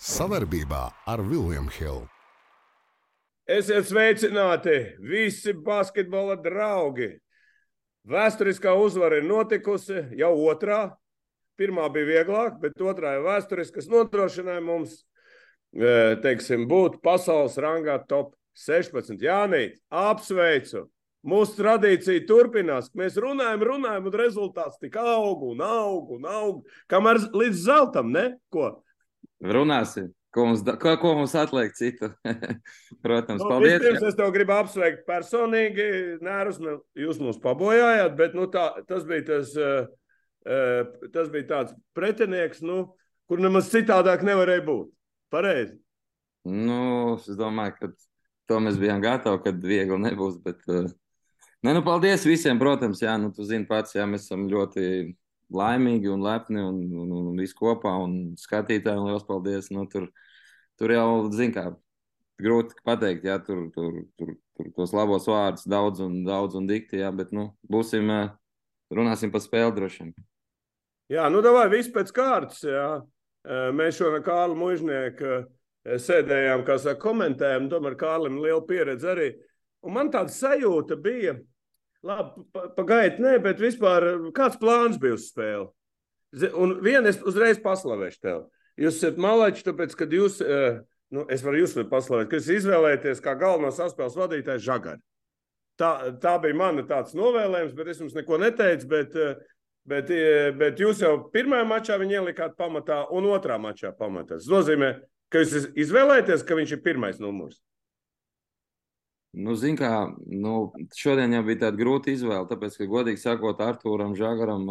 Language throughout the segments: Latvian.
Savarbībā ar Vilniņu Hildu. Esiet sveicināti visi basketbola draugi! Vēsturiskā uzvara ir notikusi jau otrā. Pirmā bija vieglāk, bet otrā ir vēsturiska, kas nodrošināja mums e, teiksim, būt pasaules rangā top 16. Jānīt, apsveicu! Mūsu tradīcija turpinās. Mēs runājam, runājam, un rezultāts tik aug un aug un aug. Kamēr līdz zeltam, ne? Runāsim. Ko mums, ko, ko mums atliek citu? Protams, nu, paldies. Pirms es tev gribu apsveikt personīgi. Nērus, nu, jūs mūs pabojājāt, bet nu, tā, tas, bija tas, uh, uh, tas bija tāds pretinieks, nu, kur nemaz citādāk nevarēja būt. Pareizi. Nu, es domāju, ka to mēs bijām gatavi, kad viegli nebūs. Bet, uh, ne, nu, paldies visiem, protams, jā, nu, tu zini pats, jā, mēs esam ļoti laimīgi un lepni un, un, un, un viss kopā. Un skatītājiem liels paldies. Nu, tur, tur jau, zin kā, grūti pateikt, jā, tur, tur, tur, tur tos labos vārdus daudz un daudz un dikti, jā, bet, nu, būsim, runāsim par spēli droši vien. Jā, nu, davai viss pēc kārtas, jā. Mēs šodien Kārlu Mužnieku sēdējām, kā saka, komentējām, tomēr Kārlim liela pieredze arī. Un man tāda sajūta bija, Labi, pagaidiet, nē, bet vispār kāds plāns bija uz spēli? Un vienu es uzreiz paslavēšu tev. Jūs esat malači, tāpēc, kad jūs, nu, es varu jūs paslavēt, ka jūs izvēlēties kā galveno saspēles vadītāju Žagari. Tā, tā bija mana tāds novēlējums, bet es jums neko neteicu, bet, bet, bet jūs jau pirmajā mačā viņu ielikāt pamatā un otrā mačā pamatā. Tas nozīmē, ka jūs izvēlēties, ka viņš ir pirmais numurs. Nu, Ziniet, kā nu, šodien jau bija tāda grūta izvēle, tāpēc, ka, godīgi sakot, Arthūram Žagaram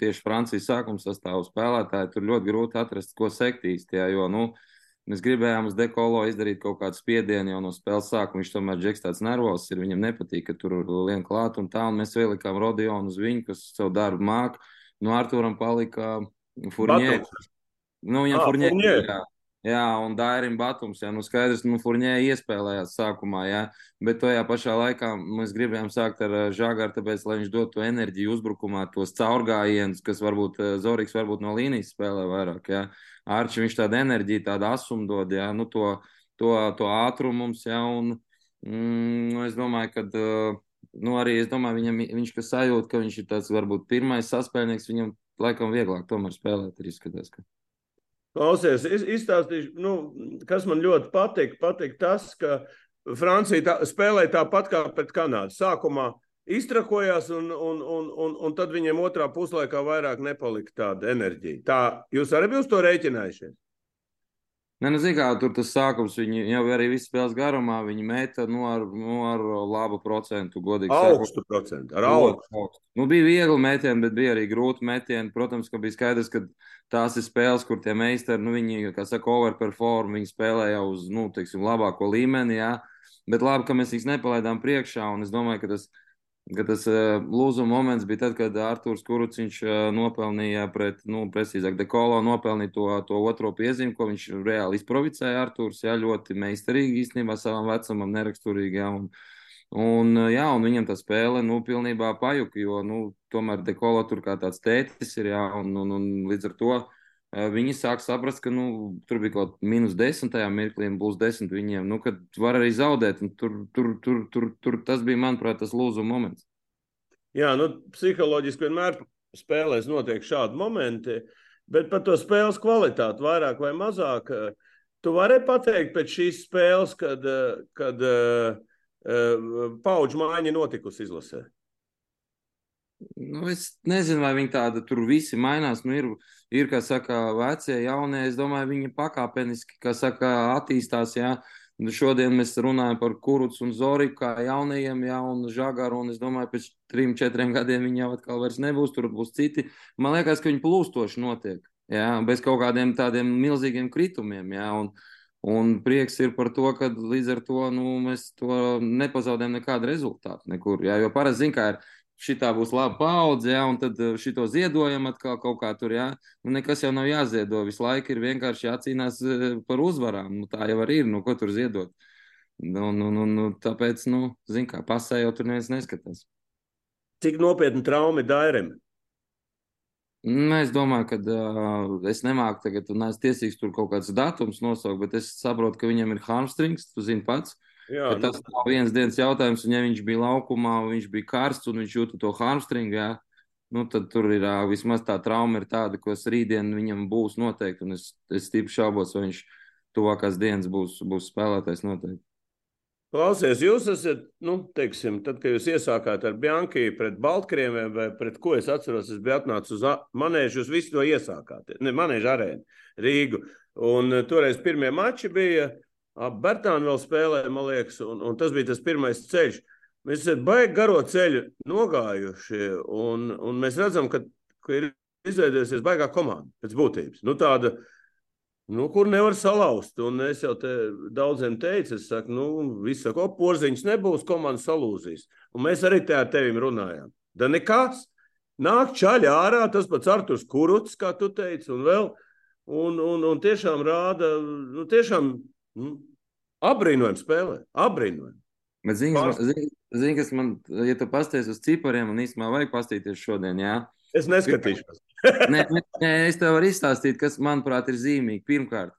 tieši Francijas sākuma sastāvā spēlētāji tur ļoti grūti atrast, ko sekt īsti. Jo nu, mēs gribējām uz dekolo izdarīt kaut kādu spiedienu jau no spēles sākuma. Viņš tomēr džeks tāds nervozs ir, viņam nepatīk, ka tur lien klāt un tā. Un mēs ielikām Rodionu uz viņu, kas savu darbu māk. Nu, Arthūram palika Furnē. Nu, viņam. Furnē. Jā, un Dairim Batums, jā, nu skaidrs, nu Furnē iespēlējās sākumā, jā, bet tajā pašā laikā mēs gribējām sākt ar Žāgāru, tāpēc, lai viņš dotu enerģiju uzbrukumā, tos caurgājienus, kas varbūt Zorīgs varbūt no līnijas spēlē vairāk, jā. Arči viņš tādu enerģiju, tādu asumu dod, jā, nu to, to, to ātrumu mums, jā, un mm, es domāju, ka, nu arī es domāju, viņam, viņš, sajūt, ka viņš ir tāds varbūt pirmais saspēlnieks, viņam laikam vieglāk tomēr spēlēt, ir izskatās, ka. Klausies, izstāstīšu, nu, kas man ļoti patīk. Patīk tas, ka Francija tā, spēlēja tāpat kā pret Kanādu. Sākumā iztrakojās, un, un, un, un, un tad viņiem otrā puslaikā vairāk nepalika tāda enerģija. Tā, jūs arī bijat to rēķinājušies? Nē, nu, zināmā mērā tur tas sākums, viņi jau arī visu spēles garumā, viņi meta nu, ar, nu, ar labu procentu, godīgi. Augstu sakot. procentu, ar augstu. augstu. Nu, bija viegli metieni, bet bija arī grūti metieni. Protams, ka bija skaidrs, ka tās ir spēles, kur tie meistari, nu, viņi, kā saka, overperform, viņi spēlē jau uz, nu, teiksim, labāko līmeni, jā. Bet labi, ka mēs viņus nepalaidām priekšā, un es domāju, ka tas ka tas uh, lūzuma moments bija tad, kad Arthurs Kuruciņš uh, nopelnīja pret, nu, precīzāk, Dekolo nopelnīja to, to otro piezīmi, ko viņš reāli izprovicēja Arthurs, jā, ļoti meistarīgi īstenībā savam vecumam, neraksturīgi, jā, un, un, jā, un viņam tā spēle, nu, pilnībā pajuka, jo, nu, tomēr Dekolo tur kā tāds tētis ir, jā, un, un, un līdz ar to viņi sāk saprast, ka nu, tur bija kaut kāda minus desmitajā mirklī, un būs desmit viņiem. Nu, kad var arī zaudēt, tur, tur, tur, tur, tur tas bija, manuprāt, tas lūzuma moments. Jā, nu, psiholoģiski vienmēr spēlēs notiek šādi momenti, bet par to spēles kvalitāti vairāk vai mazāk. Tu vari pateikt pēc šīs spēles, kad, kad uh, uh, paudžu maiņa notikusi izlasē. Nu, es nezinu, vai viņi tāda tur visi mainās. Nu, ir, ir, kā saka, vecie, jaunie. Es domāju, viņi pakāpeniski, kā saka, attīstās. Jā. Šodien mēs runājam par Kurucu un Zoriku, kā jaunajiem, jā, un Žagaru. Un es domāju, pēc trim, četriem gadiem viņi jau atkal vairs nebūs. Tur būs citi. Man liekas, ka viņi plūstoši notiek. Jā, bez kaut kādiem tādiem milzīgiem kritumiem. Jā, un, Un prieks ir par to, ka līdz ar to nu, mēs to nepazaudējam nekādu rezultātu. Nekur, jā, jo parasti, zināmā mērā, šitā būs laba paudze, ja, un tad eh, šito ziedojam atkal kaut kā tur, ja. Nu, nekas jau nav jāziedo, visu laiku ir vienkārši jācīnās eh, par uzvarām. Nu, tā jau arī ir, nu, ko tur ziedot. Nu, nu, nu, nu, tāpēc, nu, zin kā, pasē jau tur neviens neskatās. Cik nopietni traumi Dairim? Nu, es domāju, ka uh, es nemāku tagad, un es tiesīgs tur kaut kāds datums nosaukt, bet es saprotu, ka viņam ir hamstrings, tu zini pats. Jā, nu... Tas nav viens dienas jautājums, un ja viņš bija laukumā, viņš bija karsts un viņš jūta to hamstringu, jā, nu, tad tur ir uh, vismaz tā trauma ir tāda, kas rītdien viņam būs noteikti, un es, es stipri šaubos, vai viņš tuvākās dienas būs, būs spēlētājs noteikti. Klausies, jūs esat, nu, teiksim, tad, kad jūs iesākāt ar Bianchi pret Baltkrieviem, vai pret ko es atceros, es biju atnācis uz manēžu, jūs visi to iesākāt, ne, manēžu arēnu, Rīgu. Un uh, toreiz pirmie mači bija, ap Bertānu vēl spēlēja, man liekas, un, un tas bija tas pirmais ceļš. Mēs esam baigi garo ceļu nogājuši, un, un mēs redzam, ka, ka ir izveidojusies baigā komanda pēc būtības. Nu, tāda, Nu, kur nevar salauzt. Un es jau te daudziem teicu, es saku, nu, viss saka, o, porziņš nebūs, komanda salūzīs. Un mēs arī te ar tevim runājām. Da nekas. Nāk čaļā ārā, tas pats Arturs Kuruts, kā tu teici, un vēl. Un, un, un tiešām rāda, nu, tiešām nu, apbrīnojami spēlē. Apbrīnojami. Bet zini, Pārst... zini, zini, kas man, ja tu pasties uz cipariem, un īstenībā vajag pastīties šodien, jā. Es neskatīšos nē, nē, es tev varu izstāstīt, kas, manuprāt, ir zīmīgi. Pirmkārt,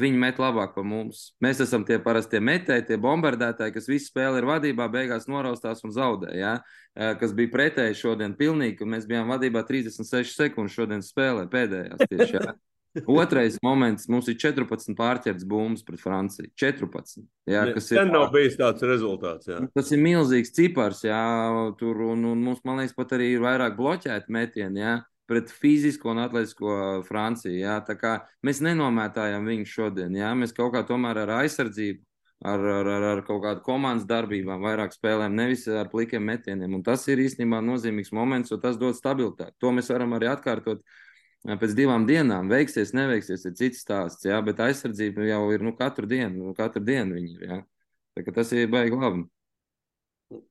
viņi met labāk par mums. Mēs esam tie parastie metēji, tie bombardētāji, kas visu spēli ir vadībā, beigās noraustās un zaudēja. Ja? Kas bija pretēji šodien, pilnīgi, ka mēs bijām vadībā 36 sekundes šodien spēlē pēdējās tieši. Ja? Otrais moments, mums ir 14 pārķerts bumbas pret Franciju. 14. Jā, kas ir. nav bijis tāds rezultāts. Jā. Tas ir milzīgs cipars, jā, tur, un, un mums, man liekas, pat arī ir vairāk bloķēti metieni, jā, pret fizisko un atletisko Franciju, jā. Tā kā mēs nenomētājam viņu šodien, jā, mēs kaut kā tomēr ar aizsardzību. Ar, ar, ar, ar kaut kādu komandas darbībām, vairāk spēlēm, nevis ar plikiem metieniem. Un tas ir īstenībā nozīmīgs moments, un tas dod stabilitāti. To mēs varam arī atkārtot pēc divām dienām. Veiksies, neveiksies, ir cits stāsts, jā, bet aizsardzība jau ir nu, katru dienu, nu, katru dienu viņi ir. Jā. Tā, tas ir baigi labi.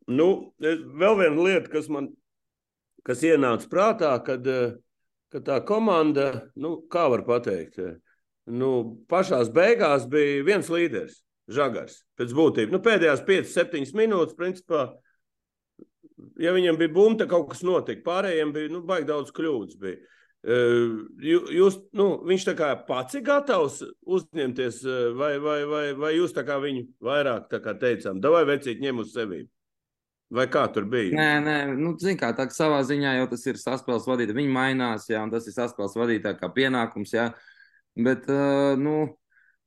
Nu, vēl viena lieta, kas man kas ienāca prātā, kad, kad tā komanda, nu, kā var pateikt, nu, pašās beigās bija viens līderis, Žagars. Pēc būtības nu, pēdējās 5-7 minūtes, principā, ja viņam bija bumta, kaut kas notika. Pārējiem bija nu, baigi daudz kļūdas. Bija. Jūs, nu, viņš tā kā pats ir gatavs uzņemties, vai, vai, vai, vai jūs tā kā viņu vairāk tā kā teicām, vai vecīt ņem uz sevi? Vai kā tur bija? Nē, nē, nu, zin kā, tā savā ziņā jau tas ir saspēles vadītāji. Viņi mainās, jā, un tas ir saspēles vadītāja kā pienākums, jā. Bet, uh, nu,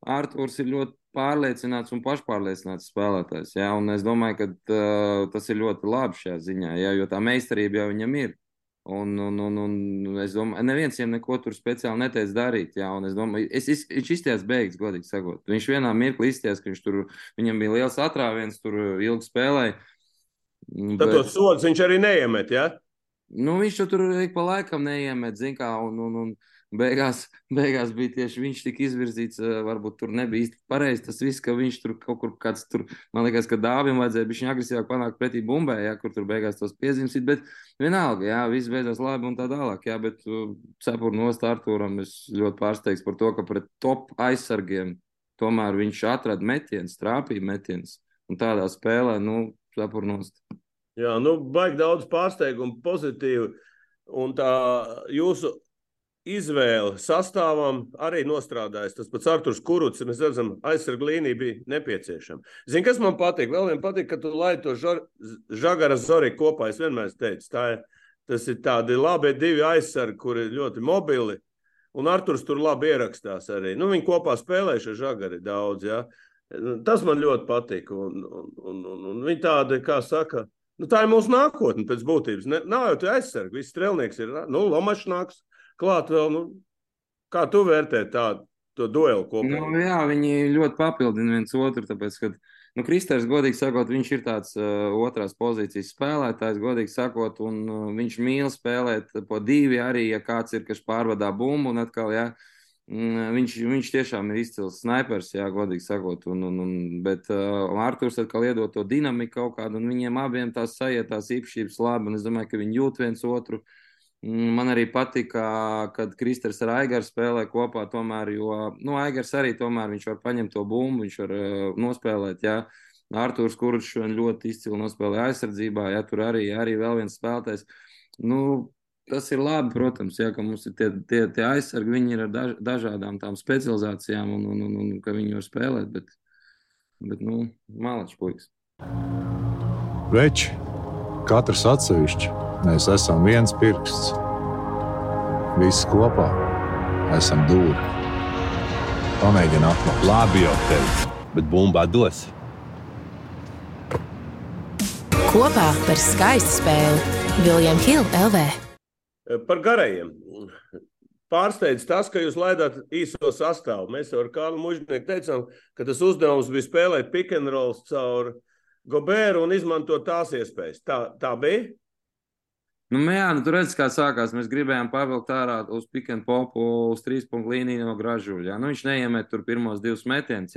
Artūrs ir ļoti pārliecināts un pašpārliecināts spēlētājs, jā, un es domāju, ka uh, tas ir ļoti labi šajā ziņā, jā, jo tā meistarība jau viņam ir. Un, un, un, un es domāju, neviens viņam neko tur speciāli neteica darīt. Jā, un es domāju, es, es, viņš izties beigas, godīgi sakot. Viņš vienā mirklī izties, ka viņš tur, viņam bija liels atrāviens, tur ilgi spēlēja. Tad bet... tos sodus viņš arī neiemet, jā? Ja? Nu, viņš tur ik pa laikam neiemet, zin kā, un, un, un beigās, beigās bija tieši viņš tika izvirzīts. Eh, varbūt tur nebija īsti pareizi tas viss, ka viņš tur kaut kur kāds tur, man liekas, ka dāvim vajadzēja viņa agresīvāk panākt pretī bumbai, jā, kur tur beigās tos piezīmēs. Bet vienalga, jā, viss beidzās labi un tā tālāk. Jā, bet uh, cepuru nost Artūram es ļoti pārsteigts par to, ka pret top aizsargiem tomēr viņš atrada metienus, trāpīja metienus. Un tādā spēlē, nu, cepuru nost. Jā, nu, baigi daudz pārsteigumu pozitīvu. Un tā jūsu izvēle sastāvam arī nostrādājis. Tas pats Arthurs Kuruts, mēs redzam, aizsarga līnija bija nepieciešama. Zini, kas man patīk? Vēl vien patīk, ka tu laidi to žagara zori kopā. Es vienmēr teicu, tā ir, tas ir tādi labi divi aizsargi, kuri ļoti mobili. Un Arthurs tur labi ierakstās arī. Nu, viņi kopā spēlējuši ar žagari daudz. Ja? Tas man ļoti patīk. Un, un, un, un viņi tādi, kā saka, nu, tā ir mūsu nākotne pēc būtības. Ne, nav jau tā aizsarga. Viss strēlnieks ir, nu, Lomačs nāks klāt vēl. Nu, kā tu vērtē tādu? dueli kopā. Nu, jā, viņi ļoti papildina viens otru. Tāpēc, kad nu, Kristers, godīgi sakot, viņš ir tāds uh, otrās pozīcijas spēlētājs, godīgi sakot, un uh, viņš mīl spēlēt po divi arī, ja kāds ir, kas pārvadā bumbu un atkal, jā. Mm, viņš, viņš tiešām ir izcils snipers, jā, godīgi sakot. Un, un, un, bet uh, Arthurs atkal iedod to dinamiku kaut kādu, un viņiem abiem tās sajiet tās īpašības labi. Un es domāju, ka viņi jūt viens otru. Uh, man arī patika, kad Kristers ar Aigaru spēlē kopā, tomēr, jo nu, Aigars arī tomēr viņš var paņemt to bumbu, viņš var uh, nospēlēt. Jā. Arthurs Kurčs ļoti izcili nospēlēja aizsardzībā, ja tur arī, arī vēl viens spēlētājs. Nu, tas ir labi, protams, ja, ka mums ir tie, tie, tie aizsargi, viņi ir ar daž, dažādām tām specializācijām un, un, un, un ka viņi var spēlēt, bet, bet nu, malači puikas. Veči, katrs atsevišķi, mēs esam viens pirksts. Visi kopā esam dūri. Pamēģini atklāt. Labi jau tevi, bet bumbā dos. Kopā par skaistu spēli Viljams Hilde LV. Par garajiem. Pārsteidz tas, ka jūs laidāt īso sastāvu. Mēs ar Kālu Mužnieku teicām, ka tas uzdevums bija spēlēt pick and rolls caur Gobēru un izmantot tās iespējas. Tā, tā bija? Nu, jā, nu, tur redzat, kā sākās. Mēs gribējām pavilkt ārā uz pick and popu, uz trīs punktu līniju no gražuļa. Nu, viņš neiemet tur pirmos divus metienus.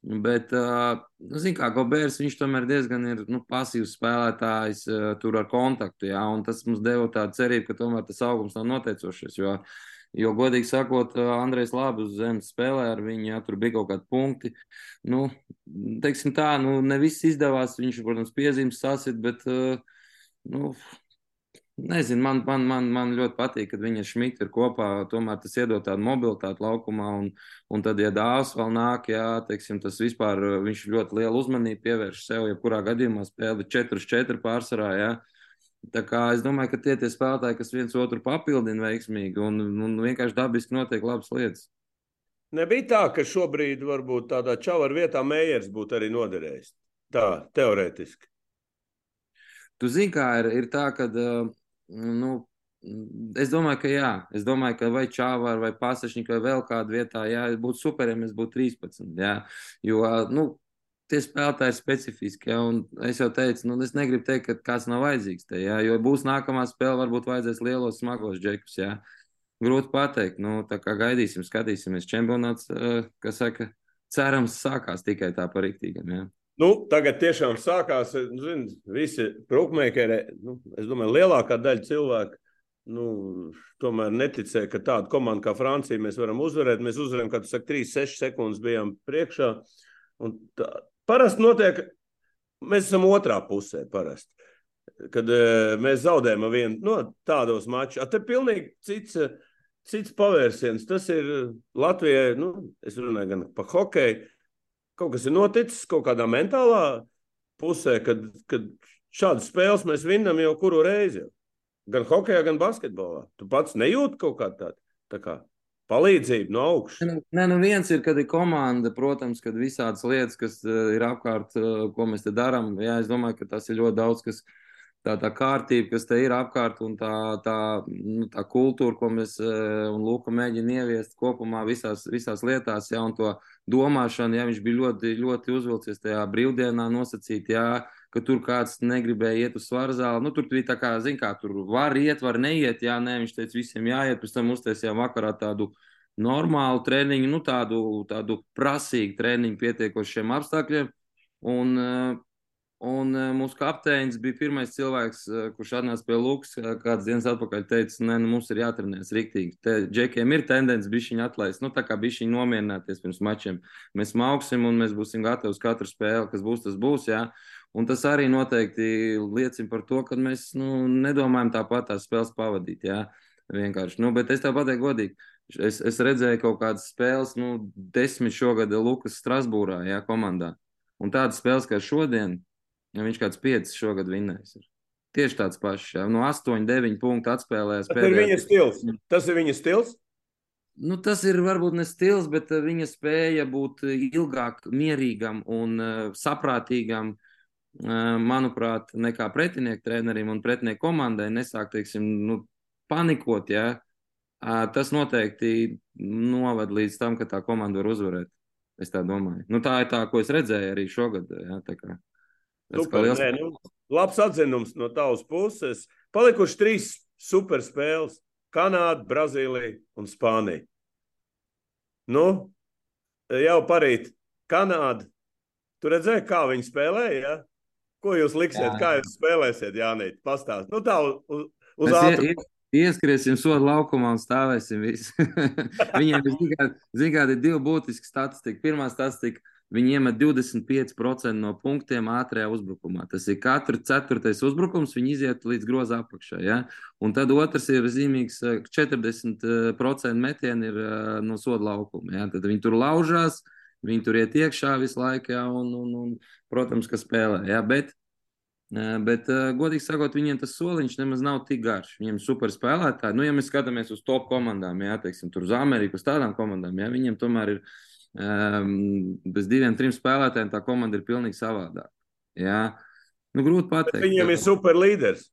Bet, nu, zin, kā Gobērs, viņš tomēr diezgan ir nu, pasīvs spēlētājs tur ar kontaktu. Jā, un tas mums deva tādu cerību, ka tomēr tas augums nav noteicošs. Jo, jo, godīgi sakot, Andrejs labi uz zemes spēlē ar viņu, jā, tur bija kaut kādi punkti. Nu, teiksim tā, nu, ne viss izdevās. Viņš, protams, piezīmes sasit, bet, nu, Nezinu, man, man, man, man ļoti patīk, kad viņa šmita ir kopā. Tomēr tas iedod tādu mobilitāti laukumā. Un, un tad, ja dāvs vēl nāk, jā, teiksim, tas vispār viņš ļoti lielu uzmanību pievērš sev. Jebkurā gadījumā spēle 4-4 pārsvarā. Jā. Tā kā es domāju, ka tie ir spēlētāji, kas viens otru papildina veiksmīgi un, un vienkārši dabiski notiek labas lietas. Nebija tā, ka šobrīd varbūt tādā čaura vietā Meijers būtu arī noderējis. Tā, teorētiski. Tu zini, kā ir, ir tā, ka uh, nu, es domāju, ka jā. Es domāju, ka vai Čāvāra vai Pasažņika vai vēl kādā vietā, jā, būtu super, ja mēs būtu 13. Jā. Jo, nu, tie spēlētāji ir specifiski. Ja, es jau teicu, nu, es negribu teikt, ka kāds nav vajadzīgs. Te, ja, jo būs nākamā spēle, varbūt vajadzēs lielos, smagos džekus. Ja. Grūti pateikt. Nu, tā kā gaidīsim, skatīsimies. Čempionāts, kas saka, cerams, sākās tikai tā par rīktīgiem. Ja. Nu, tagad tiešām sākās nu, zin, visi prūkmēkeri. Nu, es domāju, lielākā daļa cilvēku nu, tomēr neticēja, ka tāda komanda kā Francija mēs varam uzvarēt. Mēs uzvarējām, kad 3-6 sekundes bijām priekšā. Tā, parasti notiek, mēs esam otrā pusē. Parasti. Kad e, mēs zaudējam vienu no nu, tādos mačos, tad ir pilnīgi cits, cits pavērsiens. Tas ir Latvijai, nu, es runāju gan par hokeju kaut kas ir noticis kaut kādā mentālā pusē, kad, kad šādas spēles mēs vinnam jau kuru reizi. Gan hokeja, gan basketbolā. Tu pats nejūti kaut kā tādu. Tā kā palīdzību no augšas. Nē, nu viens ir, kad ir komanda, protams, kad visādas lietas, kas uh, ir apkārt, uh, ko mēs te darām. Jā, es domāju, ka tas ir ļoti daudz, kas tā, tā kārtība, kas te ir apkārt, un tā, tā, nu, tā kultūra, ko mēs uh, un Lūka mēģina ieviest kopumā visās, visās lietās, ja, un to domāšanu, ja viņš bija ļoti, ļoti uzvilcies tajā brīvdienā, nosacīt, jā, ka tur kāds negribēja iet uz svaru zāli. Nu, tur bija tā kā, zin, kā tur var iet, var neiet. Jā, nē, viņš teica, visiem jāiet. Pēc tam uztaisījām vakarā tādu normālu treniņu, nu, tādu, tādu prasīgu treniņu pietiekošiem apstākļiem. Un, Un uh, mūsu kapteinis bija pirmais cilvēks, uh, kurš atnāca pie Lukas, uh, kāds dienas atpakaļ teica, nē, nu, mums ir jātrenējas rīktīgi. Te džekiem ir tendence bišķiņu atlaist, nu tā kā bišķiņu nomierināties pirms mačiem. Mēs mauksim un mēs būsim gatavi uz katru spēli, kas būs, tas būs, jā. Un tas arī noteikti liecina par to, ka mēs nu, nedomājam tāpat tās spēles pavadīt, jā. Vienkārši, nu, bet es tev pateiktu godīgi. Es, es redzēju kaut kādas spēles, nu, desmit šogad Lukas Strasbūrā, jā, komandā. Un tādas spēles kā šodien, Ja viņš kāds 5 šogad vinnējis. Ir. Tieši tāds pašs. Ja? No 8, 9 punktu atspēlējis. Tas ir viņa stils. Tas ir viņa stils. Nu, tas ir varbūt ne stils, bet eh, viņa spēja būt ilgāk mierīgam un uh, saprātīgam, uh, manuprāt, nekā pretinieku trenerim un pretinieku komandai nesāk, teiksim, nu, panikot, ja? uh, tas noteikti noved līdz tam, ka tā komanda var uzvarēt. Es tā domāju. Nu, tā ir tā, ko es redzēju arī šogad. Ja? Liels... nu, labs atzinums no tavas puses. Palikuši trīs superspēles - Kanāda, Brazīlija un Spānija. Nu, jau parīt Kanāda. Tu redzēji, kā viņi spēlēja? Ja? Ko jūs liksiet, Jā. kā jūs spēlēsiet, Jānīt? Pastāst. Nu, tā uz, uz ātrumu. Ieskriesim sodu laukumā un stāvēsim visi. Viņiem ir zināmā divi būtiski statistika. Pirmā statistika Viņi iemet 25% no punktiem ātrajā uzbrukumā. Tas ir katrs ceturtais uzbrukums, viņi iziet līdz groza apakšā. Ja? Un tad otrs ir zīmīgs, 40% metieni ir no soda laukuma. Ja? Tad viņi tur laužās, viņi tur iet iekšā visu laiku, ja? un, un, un, protams, ka spēlē. Ja? Bet, bet, godīgi sakot, viņiem tas soliņš nemaz nav tik garš. Viņiem ir super spēlētāji. Nu, ja mēs skatāmies uz top komandām, ja teiksim, uz Ameriku, uz tādām komandām, ja viņiem tomēr ir um, bez diviem, trim spēlētājiem tā komanda ir pilnīgi savādāka. Jā. Nu, grūti pateikt. Bet viņam ir super līderis.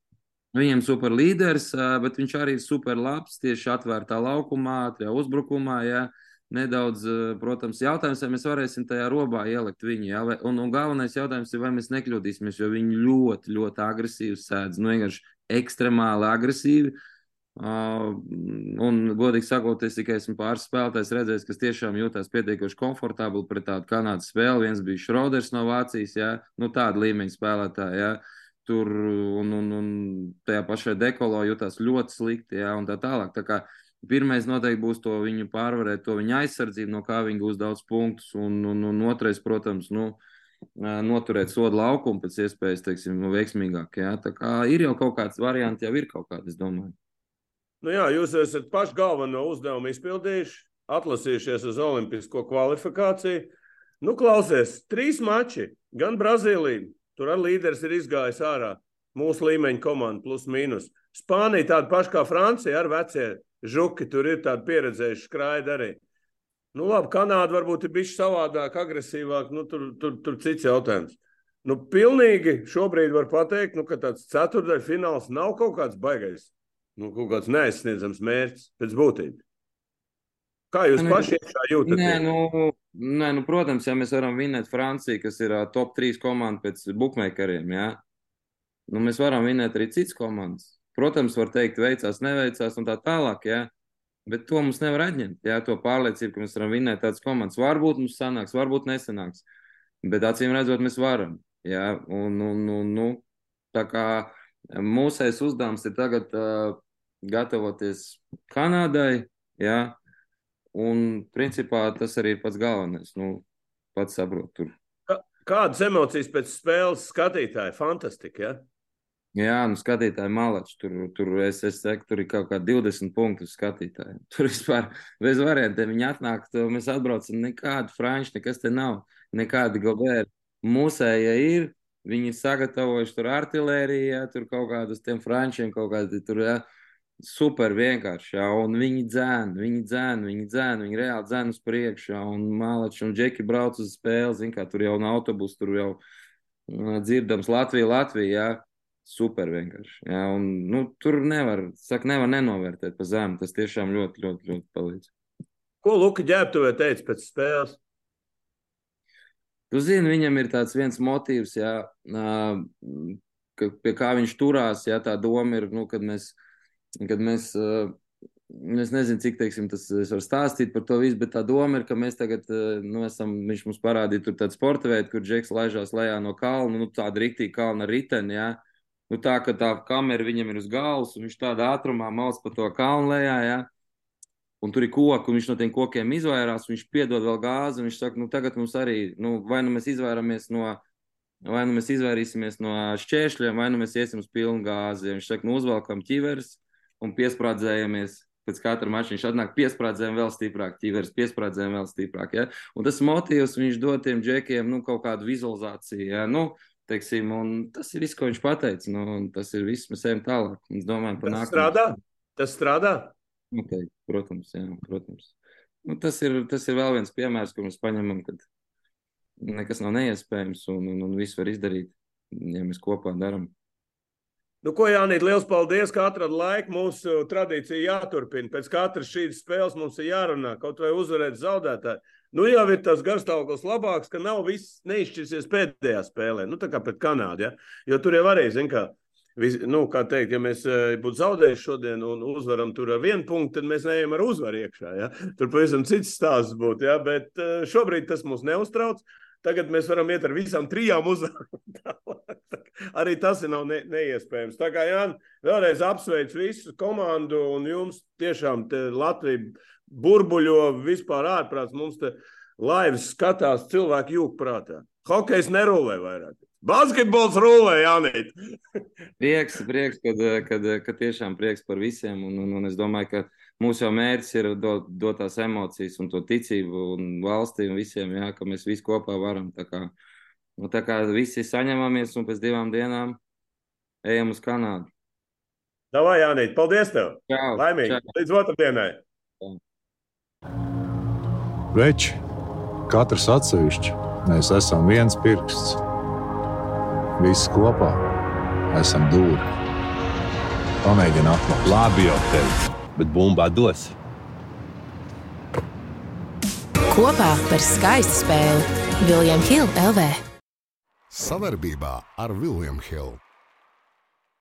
Viņam ir super līderis, bet viņš arī ir super labs tieši atvērtā laukumā, tajā uzbrukumā. Jā. Nedaudz, protams, jautājums, vai mēs varēsim tajā robā ielikt viņu. Ja? Un, un galvenais jautājums ir, vai mēs nekļūdīsimies, jo viņi ļoti, ļoti agresīvi sēdz. Nu, vienkārši ekstremāli agresīvi. Uh, un, godīgi sakot, es tikai esmu pāris spēlētājs redzējis, kas tiešām jūtas pietiekoši komfortabli pret tādu kanādas spēli. Viens bija Šroders no Vācijas, jā, nu, tāda līmeņa spēlētāja. Jā. Tur un, un, un tajā pašā dekolo jutās ļoti slikti, jā, un tā tālāk. Tā kā pirmais noteikti būs to viņu pārvarēt, to viņa aizsardzību, no kā viņi gūs daudz punktus, un, un, un otrais, protams, nu, noturēt sodu laukumu pēc iespējas, teiksim, veiksmīgāk. Jā. Tā kā ir jau kaut kāds variants, jau ir kaut kāds, es domāju. Nu jā, jūs esat pašu galveno uzdevumu izpildījuši, atlasījušies uz olimpisko kvalifikāciju. Nu, klausies, trīs mači, gan Brazīlija, tur arī līderis ir izgājis ārā. Mūsu līmeņa komanda plus mīnus. Spānija tāda paša kā Francija ar vecie žuki, tur ir tādi pieredzējuši skraidi arī. Nu, labi, Kanāda varbūt ir bijusi savādāk, agresīvāk, nu, tur, tur, tur cits jautājums. Nu, pilnīgi šobrīd var pateikt, nu, ka tāds ceturdaļfināls nav kaut kāds baigais nu, kaut kāds neaizsniedzams mērķis pēc būtības. Kā jūs nē, paši jūtat? Nē, nu, nē, nu, protams, ja mēs varam vinēt Franciju, kas ir uh, top 3 komanda pēc bookmakeriem, jā, nu, mēs varam vinēt arī citas komandas. Protams, var teikt, veicās, neveicās un tā tālāk, jā, bet to mums nevar atņemt, jā, to pārliecību, ka mēs varam vinēt tādas komandas. Varbūt mums sanāks, varbūt nesanāks, bet acīm redzot, mēs varam, jā, un, un, un, nu, tā kā mūsais uzdevums ir tagad uh, gatavoties Kanādai. Jā, un principā tas arī ir pats galvenais. Nu, pats saprot, tur. Kādas emocijas pēc spēles skatītāji? Fantastika! Ja? Jā, nu skatītāji malači. Tur, tur es, es teiktu, tur ir kaut kā 20 punktu skatītāji. Tur vispār bez variantiem viņi atnāk, mēs atbraucam, nekādu franču, nekas te nav, nekādi gobēri. Mūsēja ir, viņi ir sagatavojuši tur artilēriju, ja, tur kaut kādus tiem frančiem, kaut kādi tur, ja, super vienkārši. Jā, un viņi dzēna, viņi dzēna, viņi dzēna, viņi reāli dzēna uz priekšu. Jā, un Mālačs un Džeki brauc uz spēli. Zin, kā, tur jau nav autobusu, tur jau uh, dzirdams Latvija, Latvija. Jā. Super vienkārši. Jā, un, nu, tur nevar, saka, nevar nenovērtēt pa zemu. Tas tiešām ļoti, ļoti, ļoti palīdz. Ko Luka ģērbtuvē teica pēc spēles? Tu zini, viņam ir tāds viens motīvs, jā, ka, pie kā viņš turās. Jā, tā doma ir, nu, kad mēs kad mēs, es nezinu, cik teiksim, tas es varu stāstīt par to visu, bet tā doma ir, ka mēs tagad, nu, esam, viņš mums parādīja tur tādu sporta veidu, kur Džeks laižās lejā no kalna, nu, tāda rīktī kalna riteni, jā. Nu, tā, ka tā kamera viņam ir uz galvas, un viņš tādā ātrumā malc pa to kalnu lejā, jā. Un tur ir koki, un viņš no tiem kokiem izvairās, viņš piedod vēl gāzi, un viņš saka, nu, tagad mums arī, nu, vai nu mēs izvairamies no, vai nu mēs izvairīsimies no šķēršļiem, vai nu mēs iesim uz pilnu gāzi. Viņš saka, nu, uzvelkam ķiveres, un piesprādzējamies. Pēc katra mača viņš atnāk piesprādzējumi vēl stiprāk, ķīveres piesprādzējumi vēl stiprāk. Ja? Un tas motīvs viņš dod tiem džekiem nu, kaut kādu vizualizāciju. Ja? Nu, teiksim, tas ir viss, ko viņš pateica. Nu, tas ir viss, mēs ejam tālāk. Mēs domājam par nākotni. Strādā? Tas strādā? Okay, protams, jā, protams. Nu, tas, ir, tas ir vēl viens piemērs, ko mēs paņemam, kad nekas nav neiespējams un, un, un viss var izdarīt, ja mēs kopā darām. Nu, ko Jānis, liels paldies, ka atrada laiku. Mūsu tradīcija jāturpina. Pēc katras šīs spēles mums ir jārunā, kaut vai uzvarēt zaudētāju. Nu, jau ir tas garstāvoklis labāks, ka nav viss neizšķirsies pēdējā spēlē, nu, tā kā pret Kanādu. Ja? Jo tur jau arī, zin, kā, vis, nu, kā teikt, ja mēs eh, būtu zaudējuši šodien un uzvaram tur ar vienu punktu, tad mēs neejam ar uzvaru iekšā. Ja? Tur pavisam cits stāsts būtu, ja? bet eh, šobrīd tas mūs neuztrauc. Tagad mēs varam iet ar visām trijām uzvarām. Arī tas ir ne, neiespējams. Tā kā Jānis, vēlreiz apsveicu visu komandu un jums tiešām Latvija burbuļo vispār ārprāts. Mums te laivas skatās cilvēku jūku prātā. Hokejs nerūlē vairāk. Basketbols rulē, Jānīt. prieks, prieks, kad, kad, kad tiešām prieks par visiem. Un, un, un es domāju, ka mūsu jau mērķis ir dot, dot tās emocijas un to ticību un valstī un visiem, jā, ka mēs visi kopā varam. Tā kā, nu, tā kā visi saņemamies un pēc divām dienām ejam uz Kanādu. Davai, Jānīt, paldies tev! Čau, Laimīgi! čau. Līdz otrdienai! Veči, katrs atsevišķi, mēs esam viens pirksts. Visi kopā esam dūri. Pamēģini atklāt. Labi jau teicu, bet bumbā dos. Kopā par skaistu spēli Viljams Hilde LV. Savarbībā ar Vilniņu Hildu.